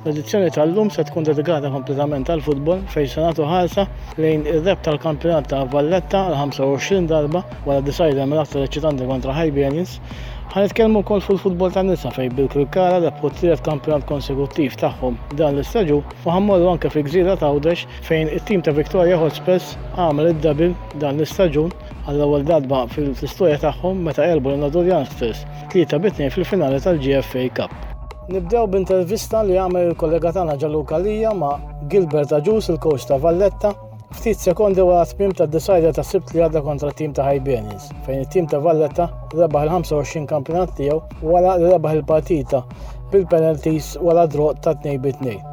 L-edizzjoni tal-lum se tkun dedikata kompletament għal futbol fejn se nagħtu ħarsa lejn ir-rep tal-kampjonat ta' Valletta għal 25 darba wara decidem l-aktar eċċitanti kontra Hibernians. Ħanitkellmu wkoll fuq il-futbol ta' nisa fejn bil-Krkara rebħu t-tielet kampjonat konsekuttiv tagħhom dan l-istaġu u ħammorru anke fi gżira ta' Għawdex fejn it-tim ta' Victoria Hotspurs għamel id-dabil dan l-istaġun għall-ewwel darba fl-istorja tagħhom meta għelbu l-Nadurjan Stars. tlieta bi tnejn fil-finali tal-GFA Cup. Nibdew b'intervista li għamel il-kollega tagħna Ġaluka Lija ma' Gilbert Aġus, il-coach ta' Valletta, ftit sekondi wara tmim ta' designer ta' sibt li għadda kontra t-tim ta' Hibernians, fejn it-tim ta' Valletta rebaħ il-25 kampjonat tiegħu wara li rebaħ il-partita bil-penalties wara droq ta' 2 bi 2.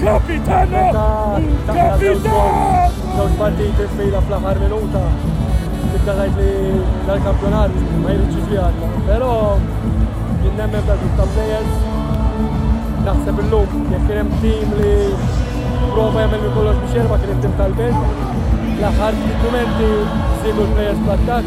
Kapitano! Meta daħla żewġ goals, żewġ partiti f'fila fl-aħħar minuta, tibda tgħid li dal-kampjonat ma jridx jiġri għandna. Però jien nemmen f'dal-grupp ta' players, naħseb illum jekk kien hemm tim li prova jagħmel minn kollox biex jerba' kien it-tim tal-belt. L-aħħar ftit mumenti żiedu l-players fl-attakk.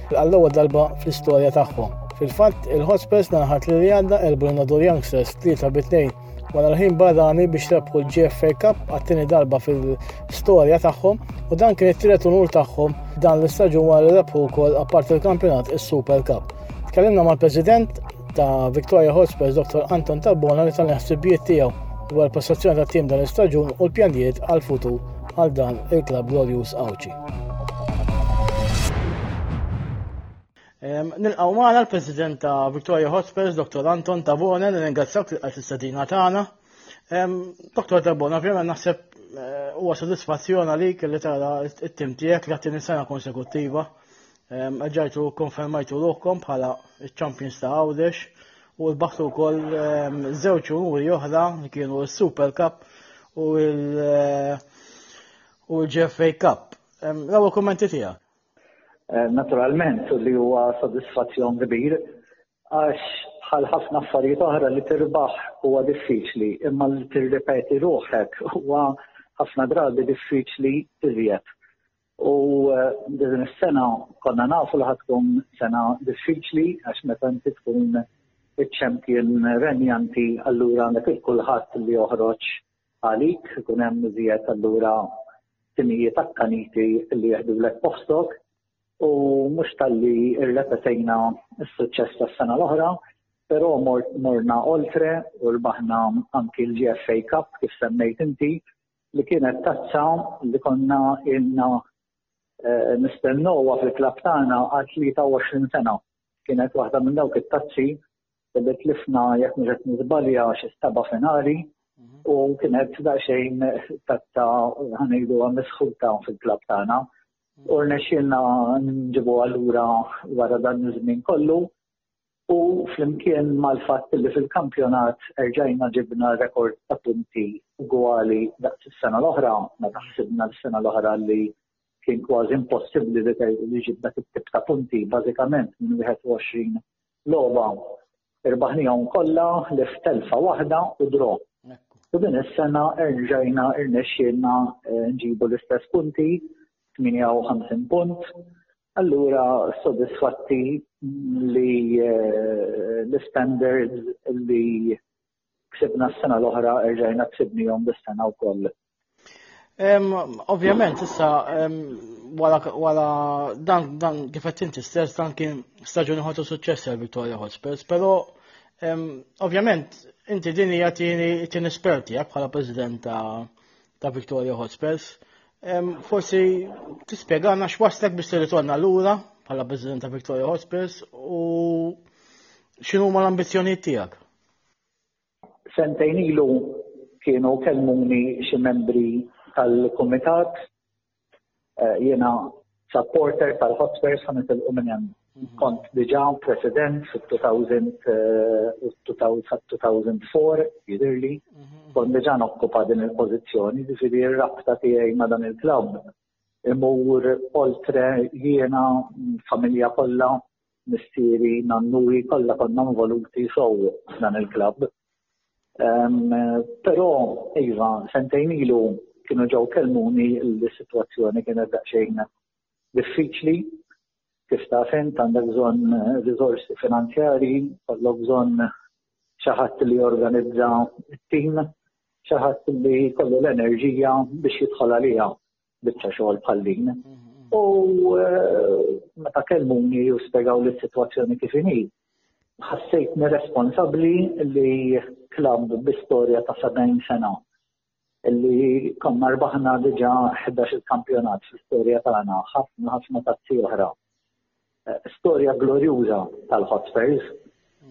Għall-ewwel darba fl-istorja tagħhom. Fil-fatt, il-Hotspurs nhar ħadd li għandha elbu l-Nadur Youngsters tlieta bit-tnejn wara l-ħin barrani biex rebħu l-GFA Cup għat-tieni darba fil-storja tagħhom u dan kien it-tielet unur tagħhom dan l-istaġun wara li rebħu wkoll apparti l-kampjonat is-Super Cup. Tkellimna mal-President ta' Victoria Hotspurs Dr. Anton Tabbona li tal-ħsibijiet tiegħu dwar prestazzjoni ta' tim dan l-istaġun u l-pjanijiet għal-futur għal dan il-klab Glorious Awċi. Nilqaw maħna l-President ta' Victoria Hospitals, Dr. Anton Tabone, nirringrazzjak li għax istadina tagħna. Dr. Tabone, ovvjament naħseb eh, huwa sodisfazzjon għalik li tara t-tim tiegħek li għattini sena konsekuttiva. Ġajtu konfermajtu ruħkom bħala ċ-Champions ta' Għawdex u l-baħtu wkoll żewġ u oħra li kienu s-Super Cup u l- u l-GFA Cup. L-ewwel kummenti tiegħek. Eh, naturalment li huwa sodisfazzjon kbir għax bħal ħafna affarijiet oħra li tirbaħ huwa diffiċli, imma li tirripeti ruħek huwa ħafna drabi diffiċli iżjed. U eh, din is-sena konna nafu li tkun sena diffiċli għax meta inti tkun iċ-champion renjanti allura għandek il-kulħadd li joħroġ għalik, ikun hemm iżjed allura timijiet akkaniti li jeħdulek postok u mhux talli rrepetejna s-suċċess tas-sena l-oħra, però morna oltre u rbaħna anki l-GFA Cup kif semmejt inti li kienet tazza li konna inna eh, nistennowa fil-klab tagħna għal 23 sena. Kienet waħda minn dawk it-tazzi li tlifna jekk mhux qed niżbalja xi seba' finali mhm. u kienet daqsxejn tatta ħanejdu misħuta fil-klab tagħna. Mhm. U rnexxilna nġibu allura wara dan iż-żmien kollu u flimkien mal-fatt li fil-kampjonat erġajna ġibna rekord ta' punti ugwali daqs is-sena l-oħra, ma taħsibna l-sena l-oħra li kien kważi impossibbli li ġibna tip ta' punti bażikament minn 21 Logħba irbaħnihom kollha ħlief telfa waħda u draw. U din is-sena erġajna irnexxielna eh, nġibu l-istess punti, 58 punt. Allura sodisfatti li eh, l-standards li ksibna s-sena l-oħra erġajna ksibnihom bis-sena wkoll Ovvjament, issa wara dan dan kif qed inti stess dan kien staġuni ħotu suċċess għal Victoria Hotspurs, però ovvjament inti din hija tieni esperti jak bħala President ta' Victoria Hotspurs. Forsi tispjegana x'waslek biex tirritorna lura bħala President ta' Victoria Hotspurs u x'inhuma l-ambizzjonijiet tiegħek? Sentejn ilu kienu kellmuni xi membri tal-kumitat eh, jiena supporter tal-Hotspurs ħan nitilqu minn hemm. Mhm. Kont diġà president fit-2004 eh, jidirli, mhm. kont diġà nokkupa din il-pożizzjoni, ġifieri r-rabta tiegħi ma' dan il-klabb imur oltre jiena familja kollha missieri, nannuri kollha konna involuti sow f'dan il-klabb. Però iva, sentejn ilu kienu ġew kelmuni li s-sitwazzjoni kienet daqsxejn diffiċli kif taf int għandek bżonn riżorsi finanzjarji, kollok bżonn xi ħadd li jorganizza t-tim, xi ħadd li kollu l-enerġija biex jidħol għaliha. biċċa xogħol bħal din. U meta kellmuni u spjegaw li s-sitwazzjoni kif inhi, ħassejtni responsabbli li klabb bi storja ta' 70 sena li konna rbaħna diġa 11 il-kampjonat fl-istorja tagħna ħafna ħafna tazzi oħra. Storja glorjuża tal-Hotspurs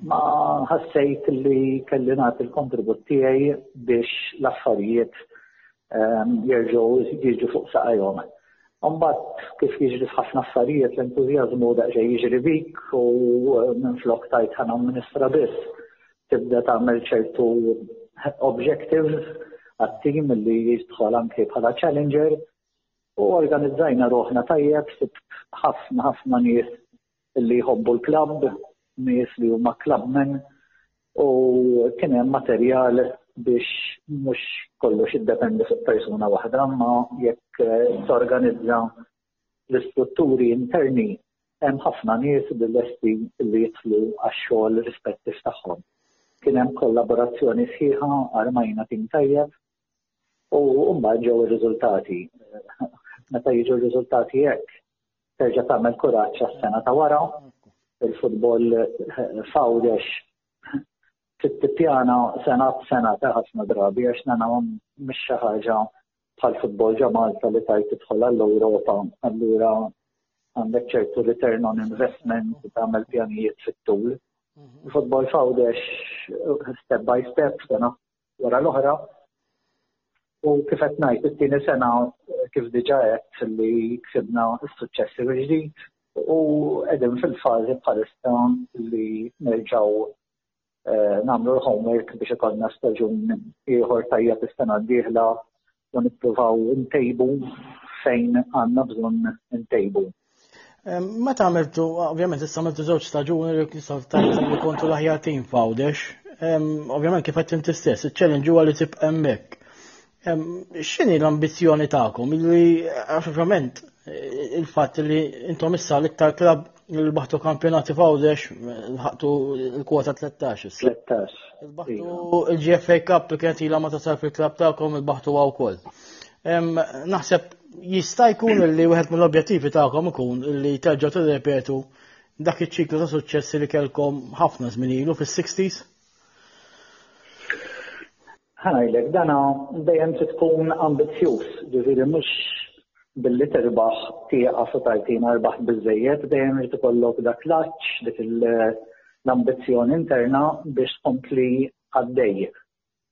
ma ħassejt li kelli nagħti l-kontribut tiegħi biex l-affarijiet ehm, jerġgħu jiġu fuq saqajhom. Umbat, kif jiġri f'ħafna affarijiet l-entuzjazmu daqġa jiġri bik u eh, minn flok tajt ħan amministra biss tibda tagħmel ċertu objectives għat-tim li jistħol anke bħala challenger U organizzajna ruħna tajjeb sibt ħafna ħafna nies li jħobbu l-klabb, nies li huma klabbmen u kien hemm materjal biex mhux kollox iddependi fuq persuna waħda, ma jekk eh, torganizza l-istrutturi interni hemm ħafna nies li lesti li jitlu għax-xogħol rispettiv tagħhom. Kien hemm kollaborazzjoni sħiħa armajna tim tajjeb U umma ġew ir-riżultati. Meta jiġu r-riżultati hekk, terġa' tagħmel kuraġġ għas-sena ta' wara, il-futbol fawdex fit-tipjana sena b'sena ta' ħafna drabi għax nana mhix xi ħaġa bħal futbol ġo Malta li tajt tidħol għall-Ewropa, allura għandek ċertu return on investment li tagħmel pjanijiet fit-tul. Mhm. Futbol fawdex step by step, sena wara l-oħra. U kif qed ngħid it-tieni sena kif diġà għedt li ksibna s-suċċessi mill-ġdid u qegħdin fil-fażi bħalissa li nerġgħu eh, nagħmlu l-homework biex ikollna staġun ieħor tajjeb is-sena d-dieħla u nippruvaw intejbu fejn għandna bżonn intejbu. Meta għamiltu, ovvjament, issa għamiltu żewġ staġuni li kisaw tajjeb kontu l-aħjar tim f'Għawdex. Ovvjament kif qed inti stess, iċ-challenge huwa li tibqa' hemmhekk. X'inhi l-ambizzjoni tagħkom li ovvjament il-fatt li intom issa l-iktar klabb Il-baħtu kampjonati fawdex, ħaqtu il-kwota 13. 13. Il-baħtu iva. il-GFA Cup kienet ila ma tasal fil-klab ta'kom il-baħtu għaw kol. Naħseb jista' jkun li wieħed mill-objettivi ta'kom ikun li terġa' tirrepetu dak iċ-ċiklu ta' suċċessi li kellkom ħafna żmien ilu fis-60s? Ħa ngħidlek, dan dejjem trid tkun ambizzjuż, ġifieri mhux billi tirbaħ tieqaf u tajtina rbaħt biżejjed, dejjem irid ikollok dak l-aċċ, dik l-ambizzjoni interna biex tkompli għaddej.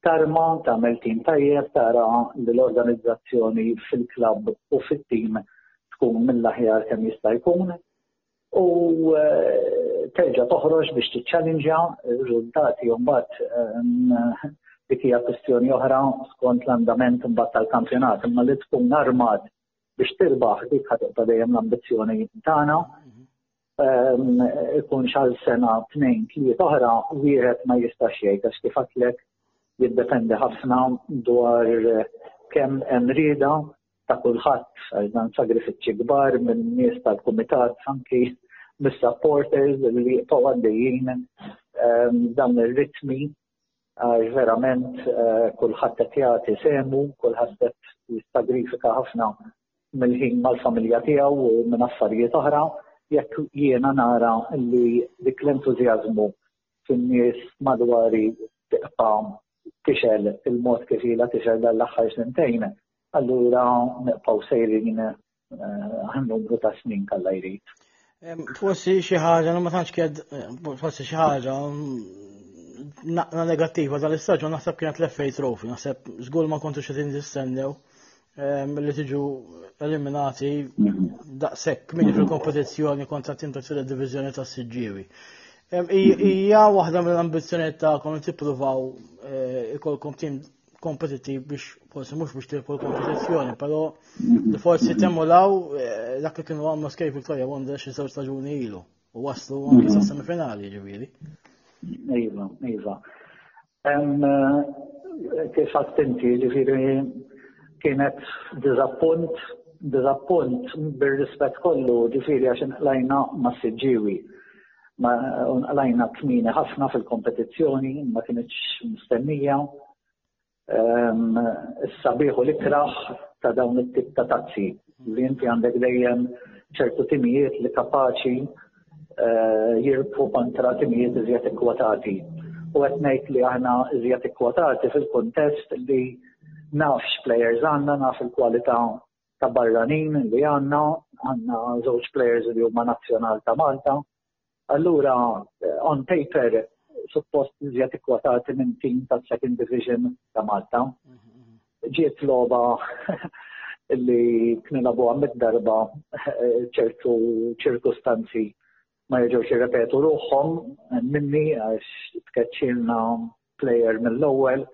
Tarma, tagħmel tim tajjeb, tara li l-organizzazzjoni fil-klabb u fit-tim tkun mill-aħjar kemm jista' jkun. u terġa' toħroġ biex tiċċallinġja r-riżultati u mbagħad ehm, dik hija kwistjoni oħra skont l-andament mbagħad tal-kampjonat imma li tkun armat biex tirbaħ dik ħadd dejjem l-ambizzjoni tagħna Ehm, ikun xal sena tnejn tliet oħra wieħed ma jistax jgħid għax kif għatlek jiddependi ħafna dwar kemm hemm rieda ta' kulħadd għax dan sagrifiċċji kbar minn nies tal-kumitat anki mis-supporters li jibqgħu għaddejjin ehm, dawn ir-ritmi għax verament eh, kulħadd qed jagħti semu, kulħadd qed jistagrifika ħafna mill-ħin mal-familja tiegħu u minn affarijiet oħra, jekk jiena nara li dik l-entużjażmu fin-nies madwari tiqpa tixel il-mod kif ilha tixel dal-aħħar sentejn Allura nibqgħu sejrin għal numru ta' snin kalla jrid. Forsi xi ħaġa ma tantx kjed forsi xi ħaġa naqra negattiva tal-istaġun naħseb kienet l-FA Trophy, naħseb żgur ma kontu xi tindistennew li tiġu eliminati daqshekk minn fil-kompetizzjoni kontra tim ta' tielet diviżjoni ta' Siġġiewi. Hija waħda mill-ambizzjonijiet tagħkom li tippruvaw eh, ikolkom tim kompetittiv biex, forsi mux biex tirku l-kompetizjoni, pero li forsi temmulaw eh, dak li kienu għamlu Skej Victoria Wonder xi żewġ staġuni ilu u waslu għamlu sa' semifinali ġiviri. Iva, iva. Eh, kif attenti ġiviri kienet dizappunt, dizappunt bir-rispett kollu ġifiri għax lajna ma' siġġiwi. ma unqalajna kmini ħafna fil-kompetizzjoni, ma kienx mistennija. Ehm, issa bieħu l-ikraħ ta' dawn it-tip ta' tazzi li inti għandek dejjem ċertu timijiet li kapaċi eh, jirpu kontra timijiet iżjed ikkwotati. U qed ngħid li aħna iżjed ikkwotati fil-kuntest li nafx players għandna, naf il-kwalità ta' barranin li għandna, għandna żewġ players li huma nazzjonal ta' Malta. Allura eh, on paper suppost iżjed ikkwatati minn tim ta' second division ta' Malta. Mhm. Ġiet logħba li knilabu għammet darba eh, ċertu ċirkustanzi ma jirġawx jirrepetu ruħom minni għax tkeċċilna plejer mill-ewwel,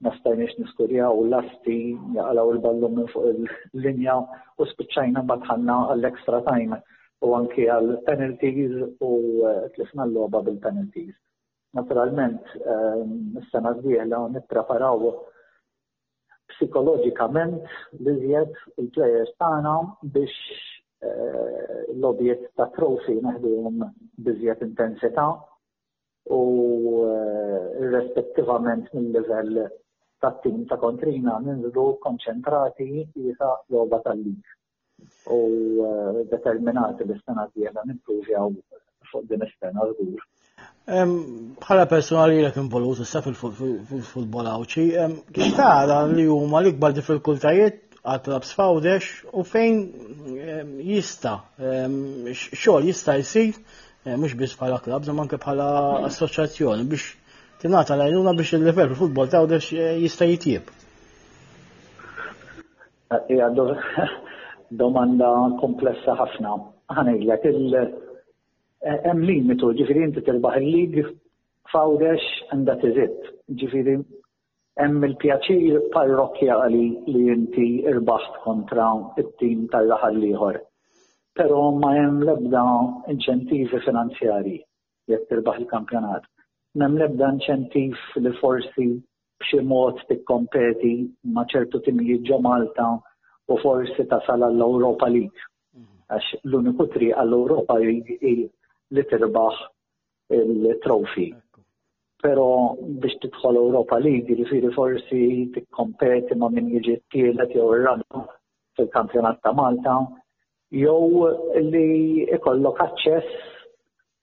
ma stajniex niskurjaw l-asti jaqalaw il-ballum minn fuq il-linja u spiċċajna ma tħanna għall-extra time u anki għal penalties u eh, tlifna l-loba bil-penalties. Naturalment, eh, s-sena d-dieħla nippreparaw psikologikament li zjed il-players tagħna biex eh, l-objet ta' trofi naħdihom biżjed intensità u irrespettivament mill-livell tat-tim ta' kontrina ninżlu konċentrati jisa logħba tal-lig u eh, determinati li s-sena d-dieħla nimpruġjaw fuq din is-sena żgur. Bħala persona li l-ek involut issa fil-futbol għawċi, kif tara li huma l-ikbar diffikultajiet għat-labs fawdex u fejn jista xogħol jista jsir Eh, mhux biss bħala klabb, ma anke bħala assoċjazzjoni biex tingħata l-għajnuna biex il-level fil-futbol ta' għawdex eh, jista' jitjieb. Hija eh, domanda komplessa ħafna. Ħanejlek il-hemm limitu, ġifieri inti tirbaħ il-lig f'għawdex għandha tiżid. Ġifieri Hemm il-pjaċir parrokkjali li inti rbaħt kontra t-tim tar-raħal l-ieħor, però ma hemm l-ebda inċentivi finanzjarji jekk tirbaħ il-kampjonat. M'hemm l-ebda inċentiv li forsi b'xi mod tikkompeti ma' ċertu timijiet ġo Malta u forsi tasal għall-Ewropa League. Għax l-uniku triq għall-Ewropa League hi li tirbaħ il-trofi. Pero biex tidħol Europa League, ġifiri forsi tikkompeti ma' min jiġi t-tielet jew ir-rabu fil-kampjonat ta' Malta, jew li ikollok aċċess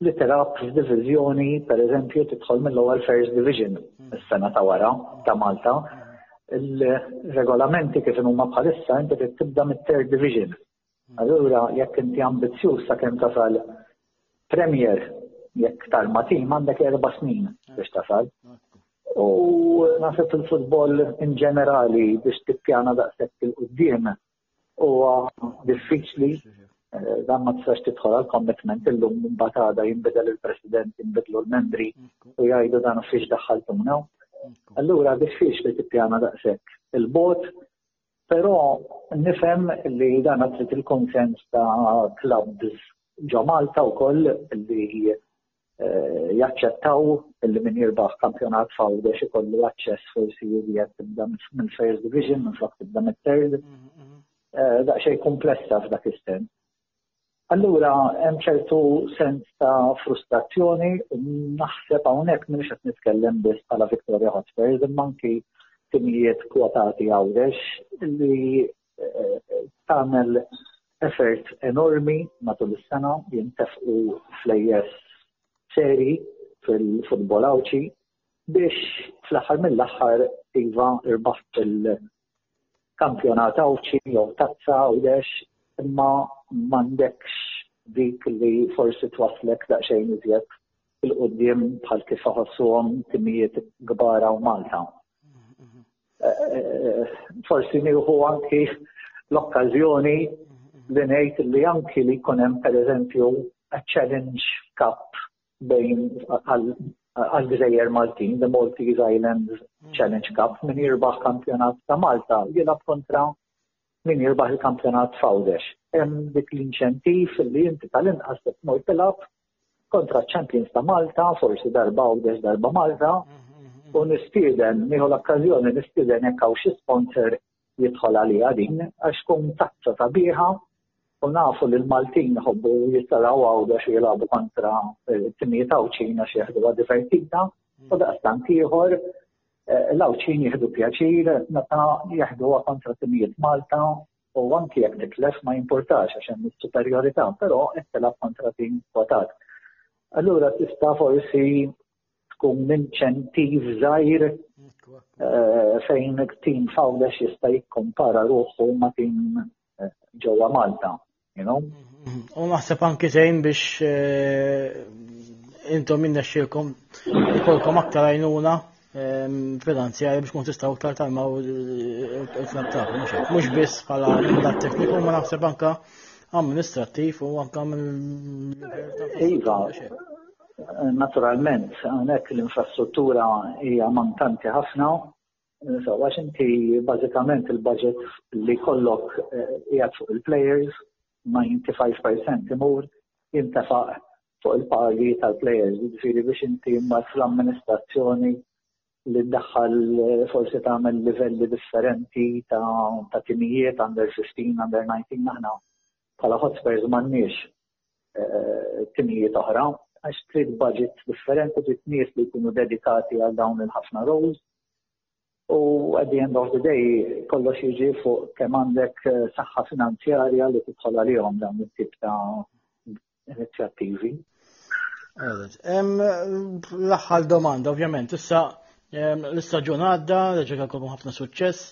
li terab f'diviżjoni, per eżempju, tidħol mill-ewwel First Division is-sena ta' wara ta' Malta. Il-regolamenti kif huma bħalissa inti tibda mit-Third Division Allura jekk inti ambizzjuż sakemm tasal Premier jekk tarma tim għandek erba' snin biex tasal. U naħseb il-futbol in ġenerali biex tippjana daqshekk il-qudiem huwa diffiċli eh, dan ma tistax tidħol għal commitment illum mbagħad għada jinbidel il-president, jinbidlu l-membri u jgħidu dan fiex daħħaltumna. Allura diffiċli tippjana daqshekk il-bot Però nifhem li dan trid il-kunsens ta' clubs ġo Malta wkoll li eh, jaċċettaw li min jirbaħ kampjonat fawdex ikollu aċċess forsi jiżjed tibda minn first division minn flok tibda mit third. Mm-hmm. Eh, daqsxejn komplessa f'dak is-sens. Allura hemm ċertu sens ta' frustrazzjoni u naħseb hawnhekk m'iniex qed nitkellem biss bħala Victoria Hotspurs imma anki timijiet kwotati għawdex li eh, tagħmel effort enormi matul is-sena jintefqu flejjes seri fil-futbol għawċi biex fl-aħħar mill-aħħar iva irbaħt kampjonat għawċi jew tazza u dex, imma m'għandekx dik li forsi twaslek daqsxejn iżjed il-qudiem bħal kif iħossuhom timijiet kbar u Malta. Forsi nieħu anki l-okkażjoni li ngħid li anki li jkun hemm pereżempju challenge cup bejn għall-gżejjer Maltin, the Maltese Islands Challenge Cup, min jirbaħ kampjonat ta' Malta, jilab kontra min jirbaħ il-kampjonat fawdex. Hemm dik l-inċentiv li inti tal-inqas tmur tilab kontra ċ-champions ta' Malta, forsi darba għawdex darba Malta, mhm, mhm, mhm. u nistieden, nieħu l-okkazjoni nistieden jekk hawn xi sponsor jidħol għaliha din għax tkun tazza sabiħa u nafu li l-Maltin jħobbu jistaraw għawda xi jilagħbu kontra eh, timijiet għawċina xi jieħduha divertita u daqstant ieħor eh, l-għawċin jieħdu pjaċir meta jieħduha kontra timijiet Malta u anki jekk titlef ma jimpurtax għax hemm superjorità, però qed tilgħab kontra tim kwotat. Allura tista' forsi tkun inċentiv żgħir eh, fejn tim fawlex jista' jikkompara ruħu ma' tim eh, ġewwa Malta, you know? U naħseb anki tgħin biex eh, intom minna xilkom ikolkom aktar għajnuna ehm, finanzjari biex kun tistaw aktar talma u t-nabtaw. Eh, Mux biss bħala dat tekniku ma naħseb anka amministrativ u anka mill Iva, Naturalment, hawnhekk l-infrastruttura hija mankanti ħafna So, għax inti bażikament il-budget li kollok eh, jgħat fuq il-players, 95% imur jintafa fuq il-pagi tal-players, ġifiri biex inti ma fl-amministrazzjoni li daħħal eh, forsi tagħmel livelli differenti ta' timijiet under 15, under 19 aħna bħala hotspurs m'għandniex eh, timijiet oħra, għax trid budget differenti, trid nies li jkunu dedikati għal dawn il-ħafna roles. U at the end of the day, kollox jiġi fuq kemm għandek eh, saħħa finanzjarja li tidħol għalihom dawn it-tip ta' inizjattivi. L-aħħar domanda, ovvjament, issa l-istaġun għadda, reġa ħafna suċċess.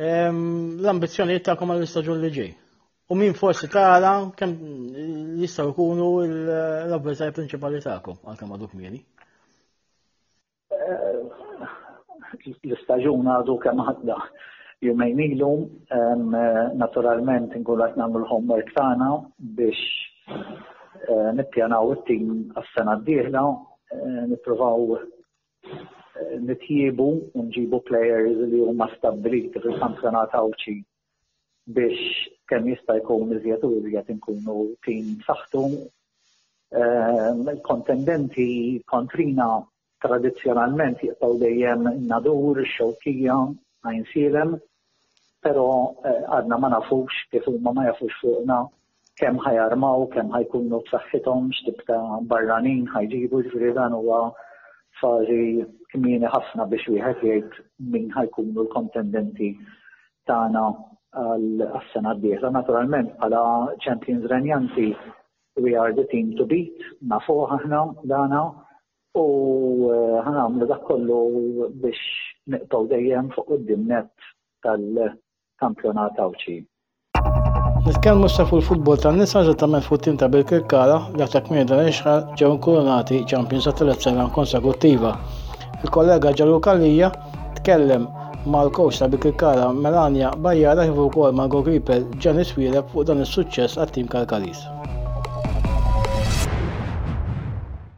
L-ambizjonijiet tagħkom għall-istaġun li ġej? U min forsi tara kemm jistgħu jkunu l-avversarji prinċipali tagħkom għal kemm għaduk mieli? Eh, l-istaġun għadu kemm għadda jumejn ilu, eh, naturalment nkunu qed nagħmlu l-homework tagħna biex eh, nippjanaw it-tim għas-sena d-dieħla, nippruvaw nitjibu nġibu players li huma stabbiliti fil-kampjonat għawċi biex kemm jista' jkun iżjed u iżjed inkunu tim saħtu. Ehm, kontendenti kontrina tradizzjonalment jibqgħu dejjem nadur, xewkija, għajn silem, però eh, għadna ma nafux kif huma ma jafux fuqna kemm ħa jarmaw, kemm ħa jkunu b'saħħithom, x'tip ta' barranin ħa jġibu, jiġifieri dan huwa fażi kmieni ħafna biex wieħed jgħid min ħa jkunu l-kontendenti tagħna għas-sena d-dieħla. Naturalment bħala champions renjanti we are the team to beat, nafuh aħna dana u eh, ħanamlu dak kollu biex niqtaw dejjem fuq id-dimnet tal- kampjonat Għawdxi. Nitkellmu issa fuq il-futbol tan-nisa eżattament fuq tim ta' Birkirkara li aktar kmieni dan ix-xahar ġew inkurunati champions ta' tliet sena konsekuttiva. Il-kollega Ġalu Kalija tkellem mal-kowċ ta' Birkirkara Melania Bajjara kif ukoll mal-goalkeeper Janice Wieleb fuq dan is-suċċess għat-tim Kalkaliż.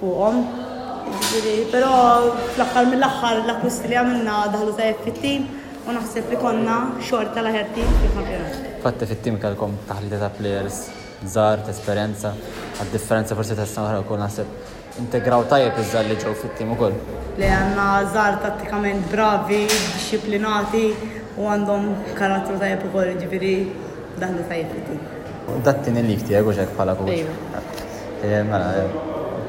fuqhom. Jiġifieri, però fl-aħħar mill-aħħar l-akkwisti li għamilna daħlu tajjeb fit-tim u naħseb li konna xorta l-aħjar tim fil-kampjonat. Fatt fit-tim kellkom taħlita ta' plejers żgħar t'esperjenza, għad-differenza forsi tas-sena l-oħra wkoll naħseb integraw tajjeb iż-żgħar li ġew fit-tim ukoll. Le, għandna żgħar tattikament bravi, dixxiplinati u għandhom karattru tajjeb ukoll, jiġifieri daħlu tajjeb fit-tim. Dat-tieni league tiegħek hux hekk bħala kowċ? Ejwa. Eh, mela, eh,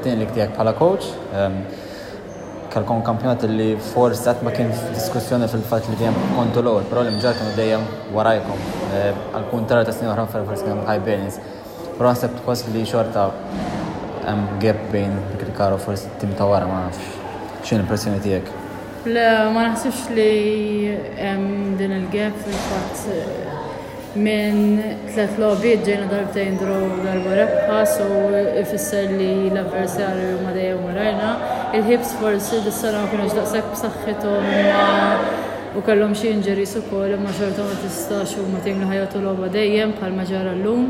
din li ktijak bħala coach, ehm, kalkom kampjonat li forse għat ma kien diskussjoni fil-fat li dejjem kontu l-għol, pero l-imġar kienu dejjem warajkom, eh, għal-kontra ta' snin uħran fil-fat kienu high balance. Pero għasab tħos li xorta ehm, għeb bejn dik il-karo forse tim ta' wara ma nafx. Xin l-impressjoni tijek? Le, ma naħsibx li ehm, din il-gap fil-fat Minn tliet logħbiet ġejna darbtejn draw u darba rebħa so ifisser li l-avversarju huma dejjem warajna. Il-Hibs forsi dis-sena ma kinux daqshekk b'saħħithom imma u kellhom xi injuries ukoll imma xorta ma tistax huma tim li ħa jagħtu logħba dejjem bħalma ġara llum.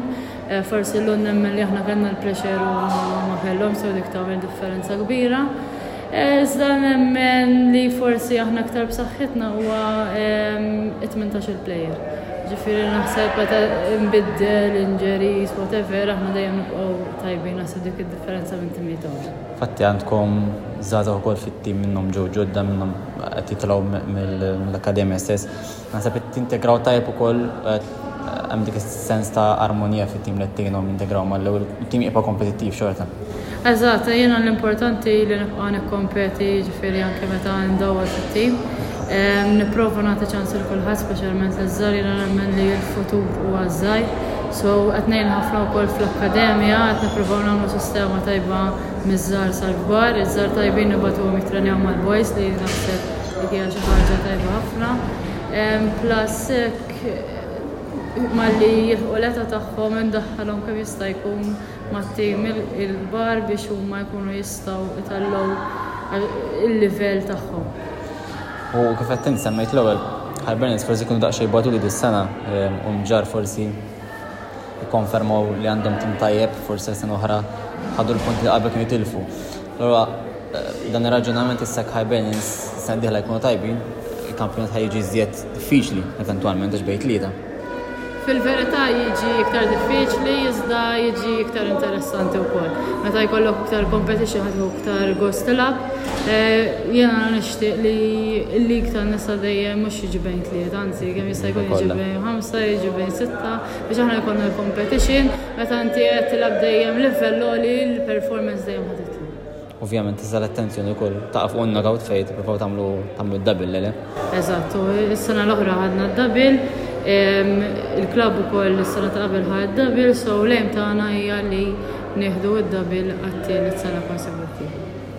Forsi llum nemmen li aħna kellna l-pressure u huma ma kellhomx so dik tagħmel differenza kbira. Iżda nemmen li forsi aħna aktar b'saħħitna huwa it-18 il-plejer. Ġifieri naħseb meta nbiddel, injuries, whatever, aħna dejjem nibqgħu tajbin naħseb dik id-differenza minn timijiet oħra. Fatti għandkom żgħażagħ ukoll fit-tim minnhom ġew ġodda minnhom qed jitilgħu mill-akkademja stess. Naħseb qed jintegraw tajjeb ukoll hemm dik is-sens ta' armonija fit-tim li qed tgħinhom jintegraw mal-ewwel tim jibqa' kompetittiv xorta. Eżatt, jiena l-importanti li nibqa' nikkompeti jiġifieri anke meta ndawwar fit-tim. Nipprova nagħti ċans lil kulħadd speċjalment liż-żgħar jiena nemmen li l-futur huwa żgħir. So qed ngħin ħafna wkoll fl-akkademja qed nippruvaw nagħmlu sistema tajba miż-żgħar sal-kbar, iż-żgħar tajbin nibgħatuhom jittrenjaw mal-boys li naħseb Dik hija xi ħaġa tajba ħafna. Plus hekk malli jilħqu l-età tagħhom indaħħalhom kemm jista' jkun mat-tim il-kbar biex huma jkunu jistgħu jtallgħu il-livell tagħhom. U kif qed int semmejt l-ewwel, Hibernians forsi jkunu daqsxejn batuli dis-sena u mġar forsi jikkonfermaw li għandhom tim tajjeb forsi sena oħra ħadu l-punti li qabel kienu jitilfu. Allura dan ir-raġunament issa kħaj bejn is-sena d-dieħla jkunu tajbin, il-kampjonat ħaj jiġi żjed diffiċli eventwalment għax bejn tlieta. Fil-verità jiġi iktar diffiċli iżda jiġi iktar interessanti wkoll. Meta jkollok iktar competition ħadd iktar gost tilab. Eh, jiena nixtieq li li iktar nista' dejjem mhux jiġi bejn tliet, anzi kemm jista' jkun jiġi bejn ħamsa, jiġi bejn sitta biex aħna jkollna l-competition. Meta inti qed tilgħab dejjem livell għoli, il-performance dejjem ħad titla'. Ovvjament iżda l-attenzjoni wkoll taqa' fuq in-knockout fejn tippruvaw tagħmlu tagħmlu d-double, le le? Eżatt, u s-sena l-oħra ħadna d-double, il-klabb ukoll is-sena ta' qabel ħa d-double, so l-aim tagħna hija li nieħdu d-double għat-tielet sena konsekutiva.